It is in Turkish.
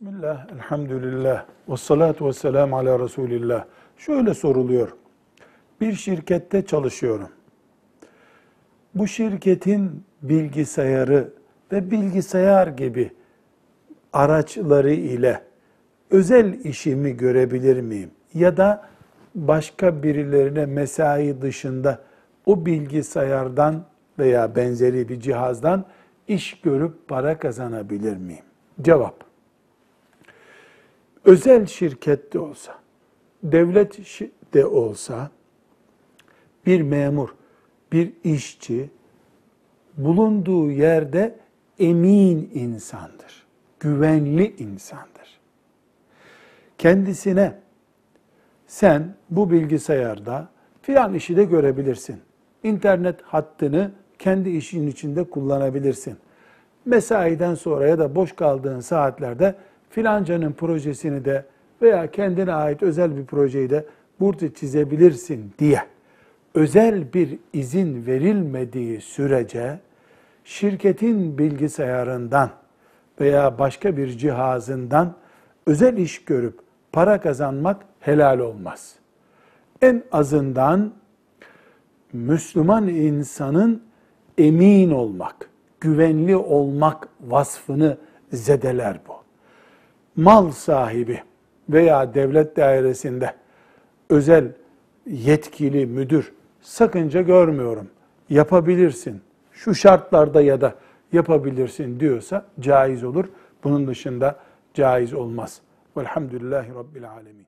Bismillah, elhamdülillah, ve salatu ve selamu ala Resulillah. Şöyle soruluyor. Bir şirkette çalışıyorum. Bu şirketin bilgisayarı ve bilgisayar gibi araçları ile özel işimi görebilir miyim? Ya da başka birilerine mesai dışında o bilgisayardan veya benzeri bir cihazdan iş görüp para kazanabilir miyim? Cevap. Özel şirkette olsa, devlet de olsa bir memur, bir işçi bulunduğu yerde emin insandır. Güvenli insandır. Kendisine sen bu bilgisayarda filan işi de görebilirsin. İnternet hattını kendi işin içinde kullanabilirsin. Mesaiden sonra ya da boş kaldığın saatlerde filancanın projesini de veya kendine ait özel bir projeyi de burada çizebilirsin diye özel bir izin verilmediği sürece şirketin bilgisayarından veya başka bir cihazından özel iş görüp para kazanmak helal olmaz. En azından Müslüman insanın emin olmak, güvenli olmak vasfını zedeler bu. Mal sahibi veya devlet dairesinde özel yetkili müdür sakınca görmüyorum. Yapabilirsin. Şu şartlarda ya da yapabilirsin diyorsa caiz olur. Bunun dışında caiz olmaz. Velhamdülillahi Rabbil Alemin.